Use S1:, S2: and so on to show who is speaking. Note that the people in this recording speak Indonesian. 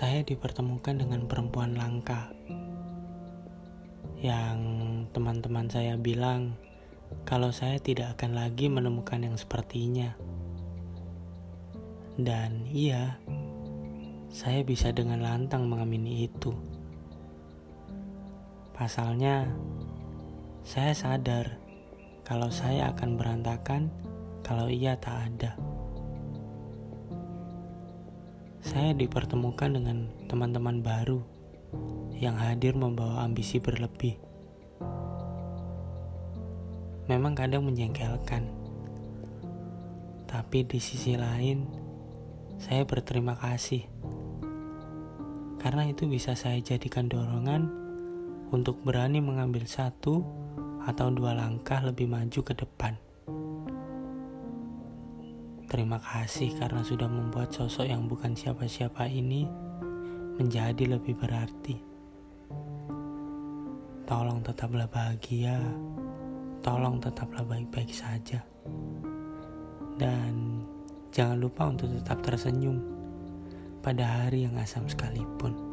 S1: saya dipertemukan dengan perempuan langka yang teman-teman saya bilang kalau saya tidak akan lagi menemukan yang sepertinya. Dan iya, saya bisa dengan lantang mengamini itu. Pasalnya, saya sadar kalau saya akan berantakan kalau ia tak ada. Saya dipertemukan dengan teman-teman baru yang hadir membawa ambisi berlebih. Memang kadang menjengkelkan, tapi di sisi lain, saya berterima kasih karena itu bisa saya jadikan dorongan untuk berani mengambil satu atau dua langkah lebih maju ke depan. Terima kasih karena sudah membuat sosok yang bukan siapa-siapa ini menjadi lebih berarti. Tolong tetaplah bahagia, tolong tetaplah baik-baik saja. Dan jangan lupa untuk tetap tersenyum pada hari yang asam sekalipun.